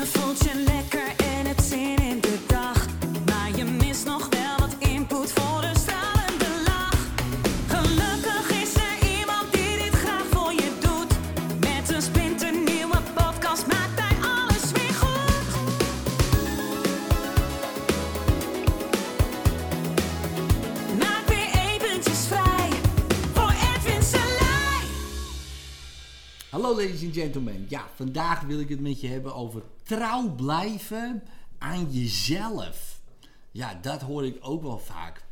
Je voelt Hallo ladies and gentlemen. Ja, vandaag wil ik het met je hebben over trouw blijven aan jezelf. Ja, dat hoor ik ook wel vaak.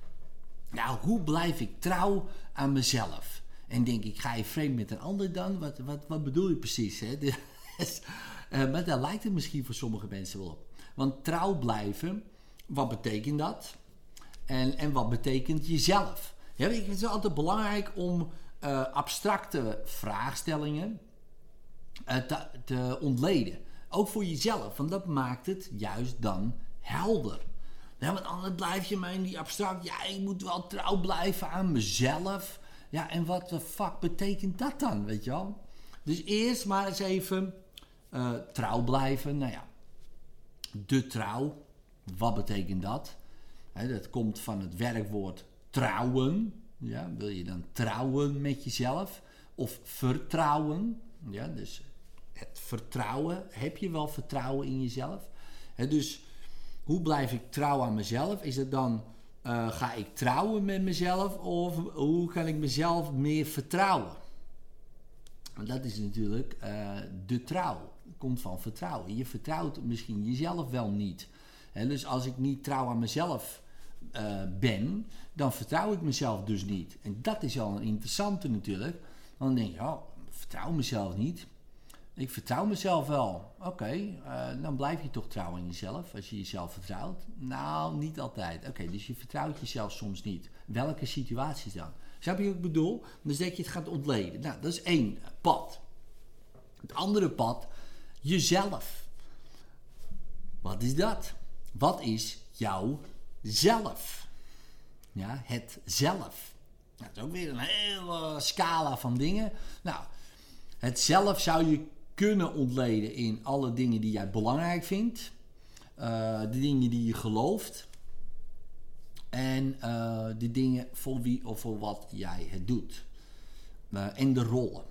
Nou, hoe blijf ik trouw aan mezelf? En denk ik, ga je vreemd met een ander dan? Wat, wat, wat bedoel je precies? Hè? Dus, eh, maar daar lijkt het misschien voor sommige mensen wel op. Want trouw blijven, wat betekent dat? En, en wat betekent jezelf? Ja, ik het wel altijd belangrijk om eh, abstracte vraagstellingen te, te ontleden. Ook voor jezelf, want dat maakt het juist dan helder. Want anders blijf je in die abstract. Ja, ik moet wel trouw blijven aan mezelf. Ja, en wat de fuck betekent dat dan, weet je wel? Dus eerst maar eens even eh, trouw blijven. Nou ja, de trouw. Wat betekent dat? Dat komt van het werkwoord trouwen. Ja, wil je dan trouwen met jezelf? Of vertrouwen? Ja, dus het vertrouwen. Heb je wel vertrouwen in jezelf? Hè, dus hoe blijf ik trouw aan mezelf? Is het dan, eh, ga ik trouwen met mezelf? Of hoe kan ik mezelf meer vertrouwen? Dat is natuurlijk eh, de trouw. Komt van vertrouwen. Je vertrouwt misschien jezelf wel niet. Hè, dus als ik niet trouw aan mezelf eh, ben, dan vertrouw ik mezelf dus niet. En dat is al een interessante natuurlijk. Dan denk je, oh, vertrouw mezelf niet. Ik vertrouw mezelf wel. Oké, eh, dan blijf je toch trouw aan jezelf als je jezelf vertrouwt. Nou, niet altijd. Oké, dus je vertrouwt jezelf soms niet. Welke situaties dan? Snap je wat ik bedoel? Dus dat je het gaat ontleden. Nou, dat is één pad. Het andere pad, jezelf. Wat is dat? Wat is jouw zelf? Ja, het zelf. Nou, dat is ook weer een hele scala van dingen. Nou, het zelf zou je kunnen ontleden in alle dingen die jij belangrijk vindt. eh, de dingen die je gelooft. En eh, de dingen voor wie of voor wat jij het doet. Eh, en de rollen.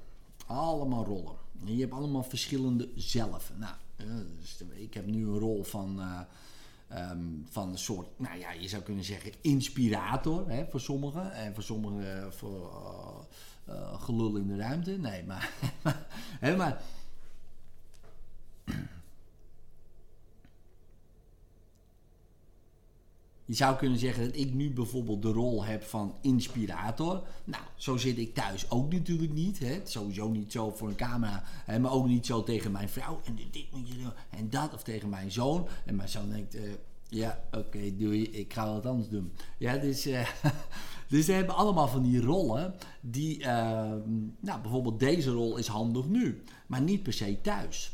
Allemaal rollen. En je hebt allemaal verschillende zelf. Nou, dus ik heb nu een rol van, eh, ehm, van een soort, nou ja, je zou kunnen zeggen inspirator hè, voor sommigen. En voor sommigen voor eh, gelul in de ruimte. Nee, maar, hè, maar Je zou kunnen zeggen dat ik nu bijvoorbeeld de rol heb van inspirator. Nou, zo zit ik thuis ook natuurlijk niet. Hè. Sowieso niet zo voor een camera. Hè, maar ook niet zo tegen mijn vrouw. En dit moet je doen. En dat. Of tegen mijn zoon. En mijn zoon denkt... eh, ja, oké, doei. Ik ga wat anders doen. Ja, dus... eh, dus we hebben allemaal van die rollen. Die... eh, nou, bijvoorbeeld deze rol is handig nu. Maar niet per se thuis.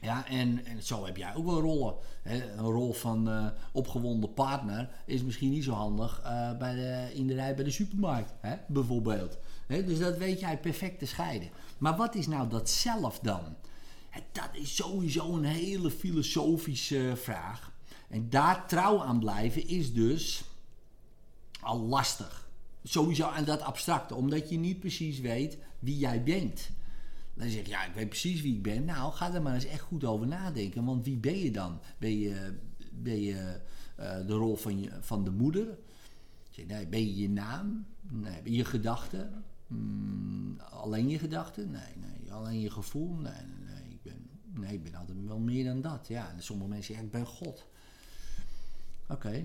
Ja, en, en zo heb jij ook wel rollen. Hè. Een rol van eh, opgewonden partner is misschien niet zo handig eh, bij de, in de rij bij de supermarkt, hè, bijvoorbeeld. Hè, dus dat weet jij perfect te scheiden. Maar wat is nou dat zelf dan? Dat is sowieso een hele filosofische vraag. En daar trouw aan blijven is dus al lastig. Sowieso aan dat abstracte, omdat je niet precies weet wie jij bent. Dan zeg je, ja, ik weet precies wie ik ben. Nou, ga er maar eens echt goed over nadenken. Want wie ben je dan? Ben je, ben je eh, de rol van, je, van de moeder? Zeg, nee, ben je je naam? Nee, je gedachten? Hmm, alleen je gedachten? Nee, nee. Alleen je gevoel? Nee, nee, nee. Ik ben, nee, ik ben altijd wel meer dan dat. Ja, sommige mensen zeggen, ik ben God. Oké.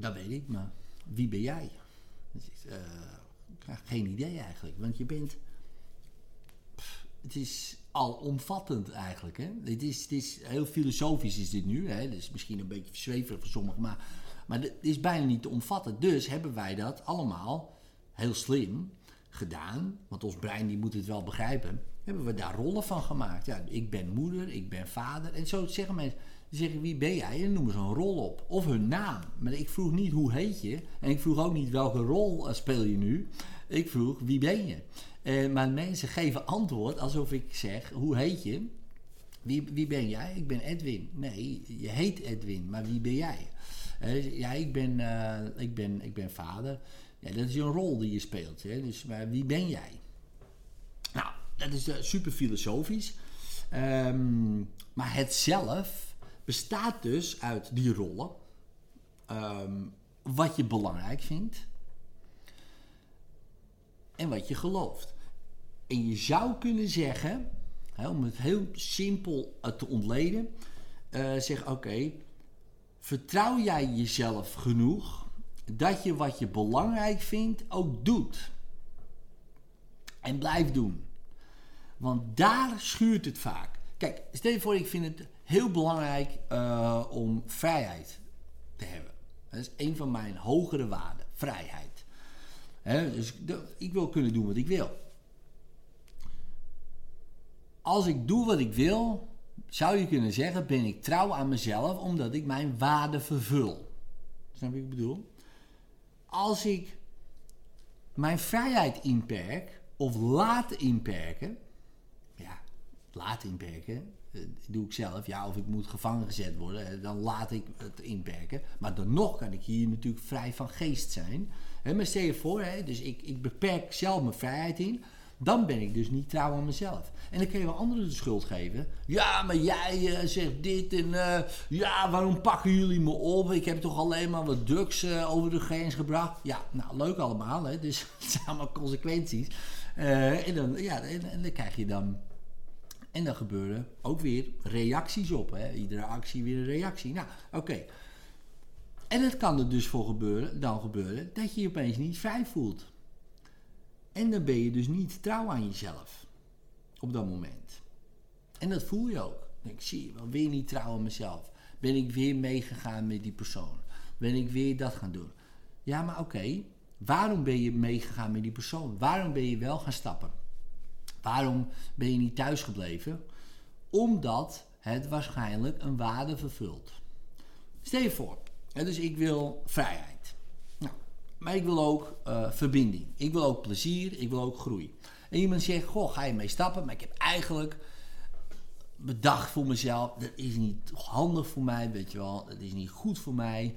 Dat weet ik, maar wie ben jij? Heb geen idee eigenlijk, want je bent. Het is alomvattend eigenlijk. Hè? Het, is, het is heel filosofisch is dit nu. Hè? Dus misschien een beetje zweverig voor sommigen, maar, maar het is bijna niet te omvatten. Dus hebben wij dat allemaal heel slim gedaan, want ons brein die moet het wel begrijpen. Hebben we daar rollen van gemaakt? Ja, ik ben moeder, ik ben vader. En zo zeggen mensen, die zeggen wie ben jij? En noemen ze een rol op. Of hun naam. Maar ik vroeg niet hoe heet je. En ik vroeg ook niet welke rol eh, speel je nu. Ik vroeg wie ben je? Eh, maar mensen geven antwoord alsof ik zeg: hoe heet je? Wie, wie ben jij? Ik ben Edwin. Nee, je heet Edwin, maar wie ben jij? Eh, ja, ik ben, ik, ben, ik ben vader. Ja, dat is een rol die je speelt. Hè? Dus, maar wie ben jij? Nou, dat is super filosofisch. Ehm, maar het zelf bestaat dus uit die rollen. Ehm, wat je belangrijk vindt. En wat je gelooft. En je zou kunnen zeggen, hè, om het heel simpel eh, te ontleden, eh, zeg oké, vertrouw jij jezelf genoeg dat je wat je belangrijk vindt ook doet. En blijf doen. Want daar schuurt het vaak. Kijk, stel je voor, ik vind het heel belangrijk uh, om vrijheid te hebben. Dat is een van mijn hogere waarden, vrijheid. He, dus ik wil kunnen doen wat ik wil. Als ik doe wat ik wil, zou je kunnen zeggen, ben ik trouw aan mezelf omdat ik mijn waarden vervul. Snap je wat ik bedoel? Als ik mijn vrijheid inperk of laat inperken, laat inperken, uh, doe ik zelf. Ja, of ik moet gevangen gezet worden, dan laat ik het inperken. Maar dan nog kan ik hier natuurlijk vrij van geest zijn. Maar stel je voor, dus ik, ik beperk zelf mijn vrijheid in. Dan ben ik dus niet trouw aan mezelf. En dan kun je wel anderen de schuld geven. Ja, maar jij uh, zegt dit en ja, waarom pakken jullie me op? Ik heb toch alleen maar wat drugs over de grens gebracht. Ja, nou leuk allemaal, hè? dus het zijn allemaal consequenties. en, dan, ja, en dan krijg je dan en dan gebeuren ook weer reacties op. Hè? Iedere actie weer een reactie. Nou, oké. En het kan er dus voor gebeuren, dan gebeuren dat je je opeens niet vrij voelt. En dan ben je dus niet trouw aan jezelf. Op dat moment. En dat voel je ook. Ik, zie je wel, weer niet trouw aan mezelf. Ben ik weer meegegaan met die persoon. Ben ik weer dat gaan doen. Ja, maar oké. Waarom ben je meegegaan met die persoon? Waarom ben je wel gaan stappen? Waarom ben je niet thuis gebleven? Omdat het waarschijnlijk een waarde vervult. Stel je voor, dus ik wil vrijheid. Nou, maar ik wil ook uh, verbinding. Ik wil ook plezier. Ik wil ook groei. En iemand zegt, goh, ga je mee stappen? Maar ik heb eigenlijk bedacht voor mezelf, dat is niet handig voor mij, weet je wel. Dat is niet goed voor mij.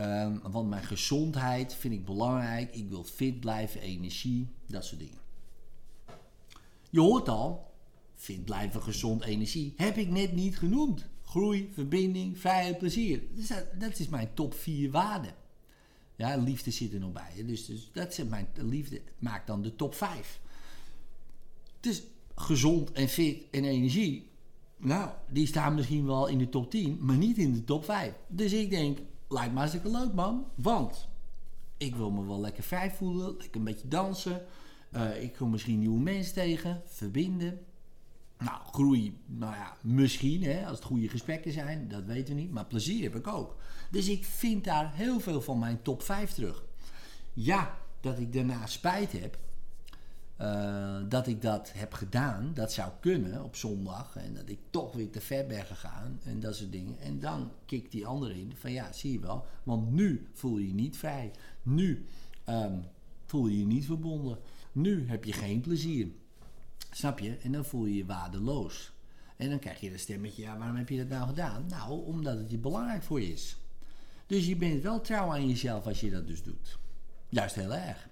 Um, want mijn gezondheid vind ik belangrijk. Ik wil fit blijven, energie, dat soort dingen. Je hoort al, vind blijven gezond energie. Heb ik net niet genoemd. Groei, verbinding, vrijheid, plezier. Dat, dat is mijn top 4 waarden. Ja, liefde zit er nog bij. Dus, dus dat is mijn liefde maakt dan de top 5. Dus gezond en fit en energie. Nou, die staan misschien wel in de top 10, maar niet in de top 5. Dus ik denk, lijkt me hartstikke leuk man. Want ik wil me wel lekker vrij voelen, lekker een beetje dansen. Uh, ik kom misschien nieuwe mensen tegen, verbinden. Nou, groei, nou ja, misschien, hè, als het goede gesprekken zijn, dat weten we niet. Maar plezier heb ik ook. Dus ik vind daar heel veel van mijn top 5 terug. Ja, dat ik daarna spijt heb, uh, dat ik dat heb gedaan, dat zou kunnen op zondag. En dat ik toch weer te ver ben gegaan en dat soort dingen. En dan kikt die andere in van ja, zie je wel. Want nu voel je je niet vrij. Nu um, voel je je niet verbonden. Nu heb je geen plezier. Snap je? En dan voel je je waardeloos. En dan krijg je dat stemmetje, ja, waarom heb je dat nou gedaan? Nou, omdat het je belangrijk voor je is. Dus je bent wel trouw aan jezelf als je dat dus doet. Juist heel erg.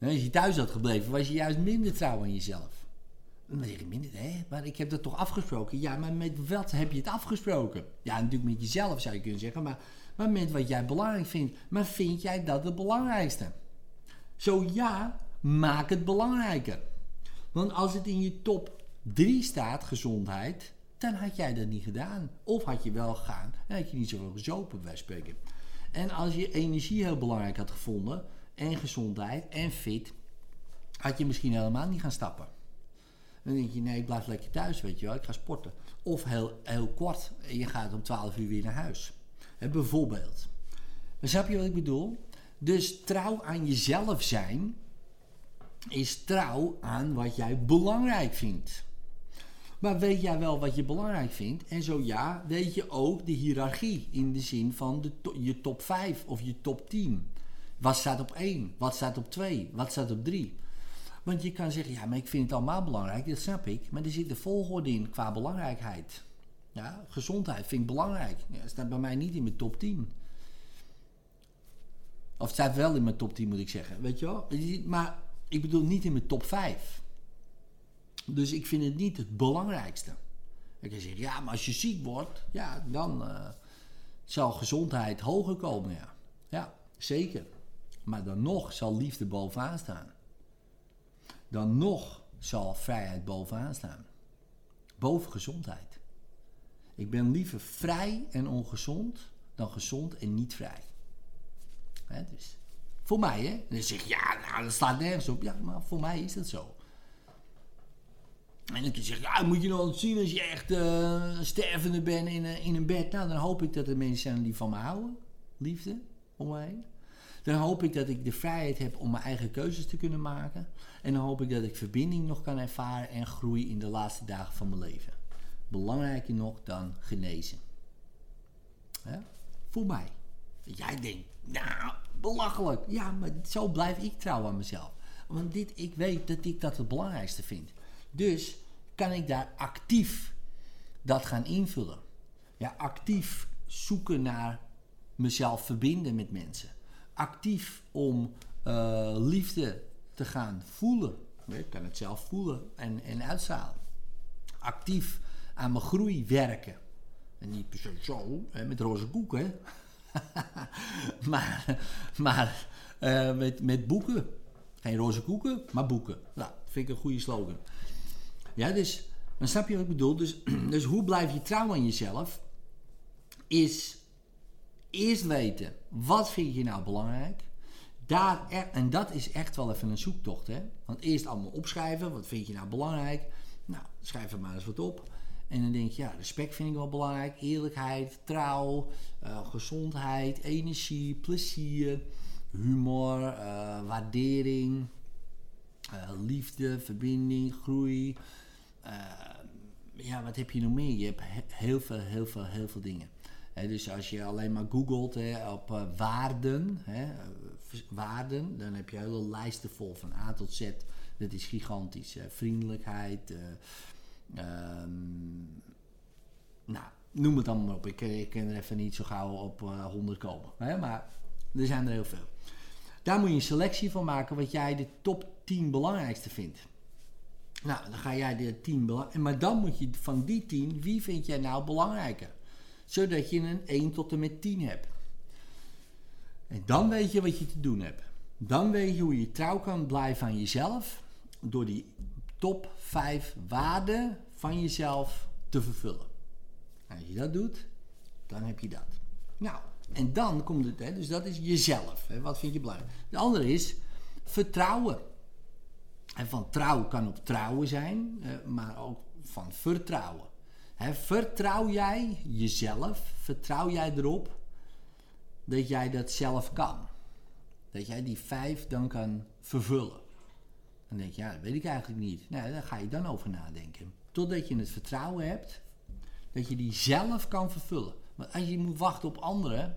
Als je thuis had gebleven, was je juist minder trouw aan jezelf. Dan zeg je minder, hè? Maar ik heb dat toch afgesproken? Ja, maar met wat heb je het afgesproken? Ja, natuurlijk met jezelf zou je kunnen zeggen, maar, maar met wat jij belangrijk vindt. Maar vind jij dat het belangrijkste? Zo ja, maak het belangrijker. Want als het in je top 3 staat, gezondheid, dan had jij dat niet gedaan. Of had je wel gegaan en had je niet zoveel gezopen, bij spreken. En als je energie heel belangrijk had gevonden, en gezondheid en fit, had je misschien helemaal niet gaan stappen. Dan denk je, nee, ik blijf lekker thuis, weet je wel, ik ga sporten. Of heel, heel kort, je gaat om 12 uur weer naar huis. Bijvoorbeeld. Maar snap je wat ik bedoel? Dus trouw aan jezelf zijn is trouw aan wat jij belangrijk vindt. Maar weet jij wel wat je belangrijk vindt? En zo ja, weet je ook de hiërarchie in de zin van de je top 5 of je top 10. Wat staat op 1? Wat staat op 2? Wat staat op 3? Want je kan zeggen, ja, maar ik vind het allemaal belangrijk, dat snap ik. Maar er zit de volgorde in qua belangrijkheid. Ja, gezondheid vind ik belangrijk. Ja, staat bij mij niet in mijn top 10. Of staat wel in mijn top 10, moet ik zeggen. Weet je wel? Maar ik bedoel niet in mijn top 5. Dus ik vind het niet het belangrijkste. Ik zeggen, ja, maar als je ziek wordt, ja, dan uh, zal gezondheid hoger komen. Ja. ja, zeker. Maar dan nog zal liefde bovenaan staan. Dan nog zal vrijheid bovenaan staan. Boven gezondheid. Ik ben liever vrij en ongezond dan gezond en niet vrij. Hè, dus voor mij, hè? En dan zeg je, ja, nou, dat staat nergens op. Ja, maar voor mij is dat zo. En dan kun je ja, moet je nog zien als je echt uh, stervende bent in, in een bed. Nou, dan hoop ik dat er mensen zijn die van me houden. Liefde om mij heen. Dan hoop ik dat ik de vrijheid heb om mijn eigen keuzes te kunnen maken. En dan hoop ik dat ik verbinding nog kan ervaren en groei in de laatste dagen van mijn leven. Belangrijker nog dan genezen. Voor mij. Jij denkt, nou, belachelijk. Ja, maar zo blijf ik trouw aan mezelf. Want dit, ik weet dat ik dat het belangrijkste vind. Dus kan ik daar actief dat gaan invullen. Ja, actief zoeken naar mezelf verbinden met mensen. Actief om uh, liefde te gaan voelen. Ik kan het zelf voelen en, en. Actief aan mijn groei werken. En niet zo hè, met roze koeken. maar maar uh, met, met boeken. Geen roze koeken, maar boeken. Nou, dat vind ik een goede slogan. Ja, dus, dan snap je wat ik bedoel. Dus, dus hoe blijf je trouw aan jezelf? Is eerst weten, wat vind je nou belangrijk? Daar, en dat is echt wel even een zoektocht. Hè? Want eerst allemaal opschrijven, wat vind je nou belangrijk? Nou, schrijf er maar eens wat op. En dan denk je, ja, respect vind ik wel belangrijk. Eerlijkheid, trouw, uh, gezondheid, energie, plezier, humor, uh, waardering, uh, liefde, verbinding, groei. ja, wat heb je nog meer? Je hebt heel veel, heel veel, heel veel dingen. dus als je alleen maar googelt op waarden, waarden, dan heb je hele lijsten vol van A tot Z. Dat is gigantisch. vriendelijkheid, Um, nou, noem het maar op. Ik, ik kan er even niet zo gauw op uh, eh, 100 komen. Hè? Maar er zijn er heel veel. Daar moet je een selectie van maken wat jij de top 10 belangrijkste vindt. Nou, dan ga jij de 10 belangrijkste. Maar dan moet je van die 10, wie vind jij nou belangrijker? Zodat je een 1 tot en met 10 hebt. En dan weet je wat je te doen hebt. Dan weet je hoe je trouw kan blijven aan jezelf. Door die top 5 waarden van jezelf te vervullen. als je dat doet, dan heb je dat. Nou, en dan komt het, hè, dus dat is jezelf. Hè, wat vind je belangrijk? De andere is vertrouwen. En van trouw kan op trouwen zijn, maar ook van vertrouwen. Vertrouw jij jezelf? Vertrouw jij erop dat jij dat zelf kan? Dat jij die vijf dan kan vervullen? Dan denk je, ja, dat weet ik eigenlijk niet. Nou, daar ga je dan over nadenken. Totdat je het vertrouwen hebt dat je die zelf kan vervullen. Want als je moet wachten op anderen,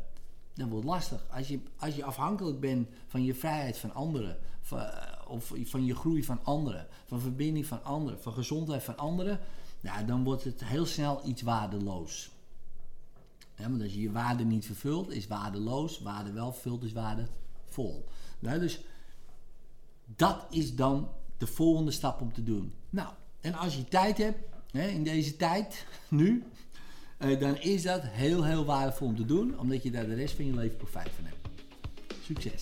dan wordt het lastig. Als je, als je afhankelijk bent van je vrijheid van anderen, eh, of van je groei van anderen, van verbinding van anderen, van gezondheid van anderen, ja, dan wordt het heel snel iets waardeloos. Want als je je waarde niet vervult, is waardeloos. Waarde wel vervuld, is waardevol. Nou, dus dat is dan de volgende stap om te doen. Nou, en als je tijd hebt, hè, in deze tijd, nu, eh, dan is dat heel, heel waardevol om te doen, omdat je daar de rest van je leven profijt van hebt. Succes!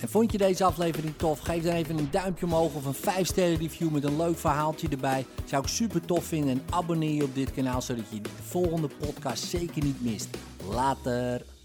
En vond je deze aflevering tof? Geef dan even een duimpje omhoog of een 5 sterren review met een leuk verhaaltje erbij. Zou ik super tof vinden en abonneer je op dit kanaal zodat je de volgende podcast zeker niet mist. Later!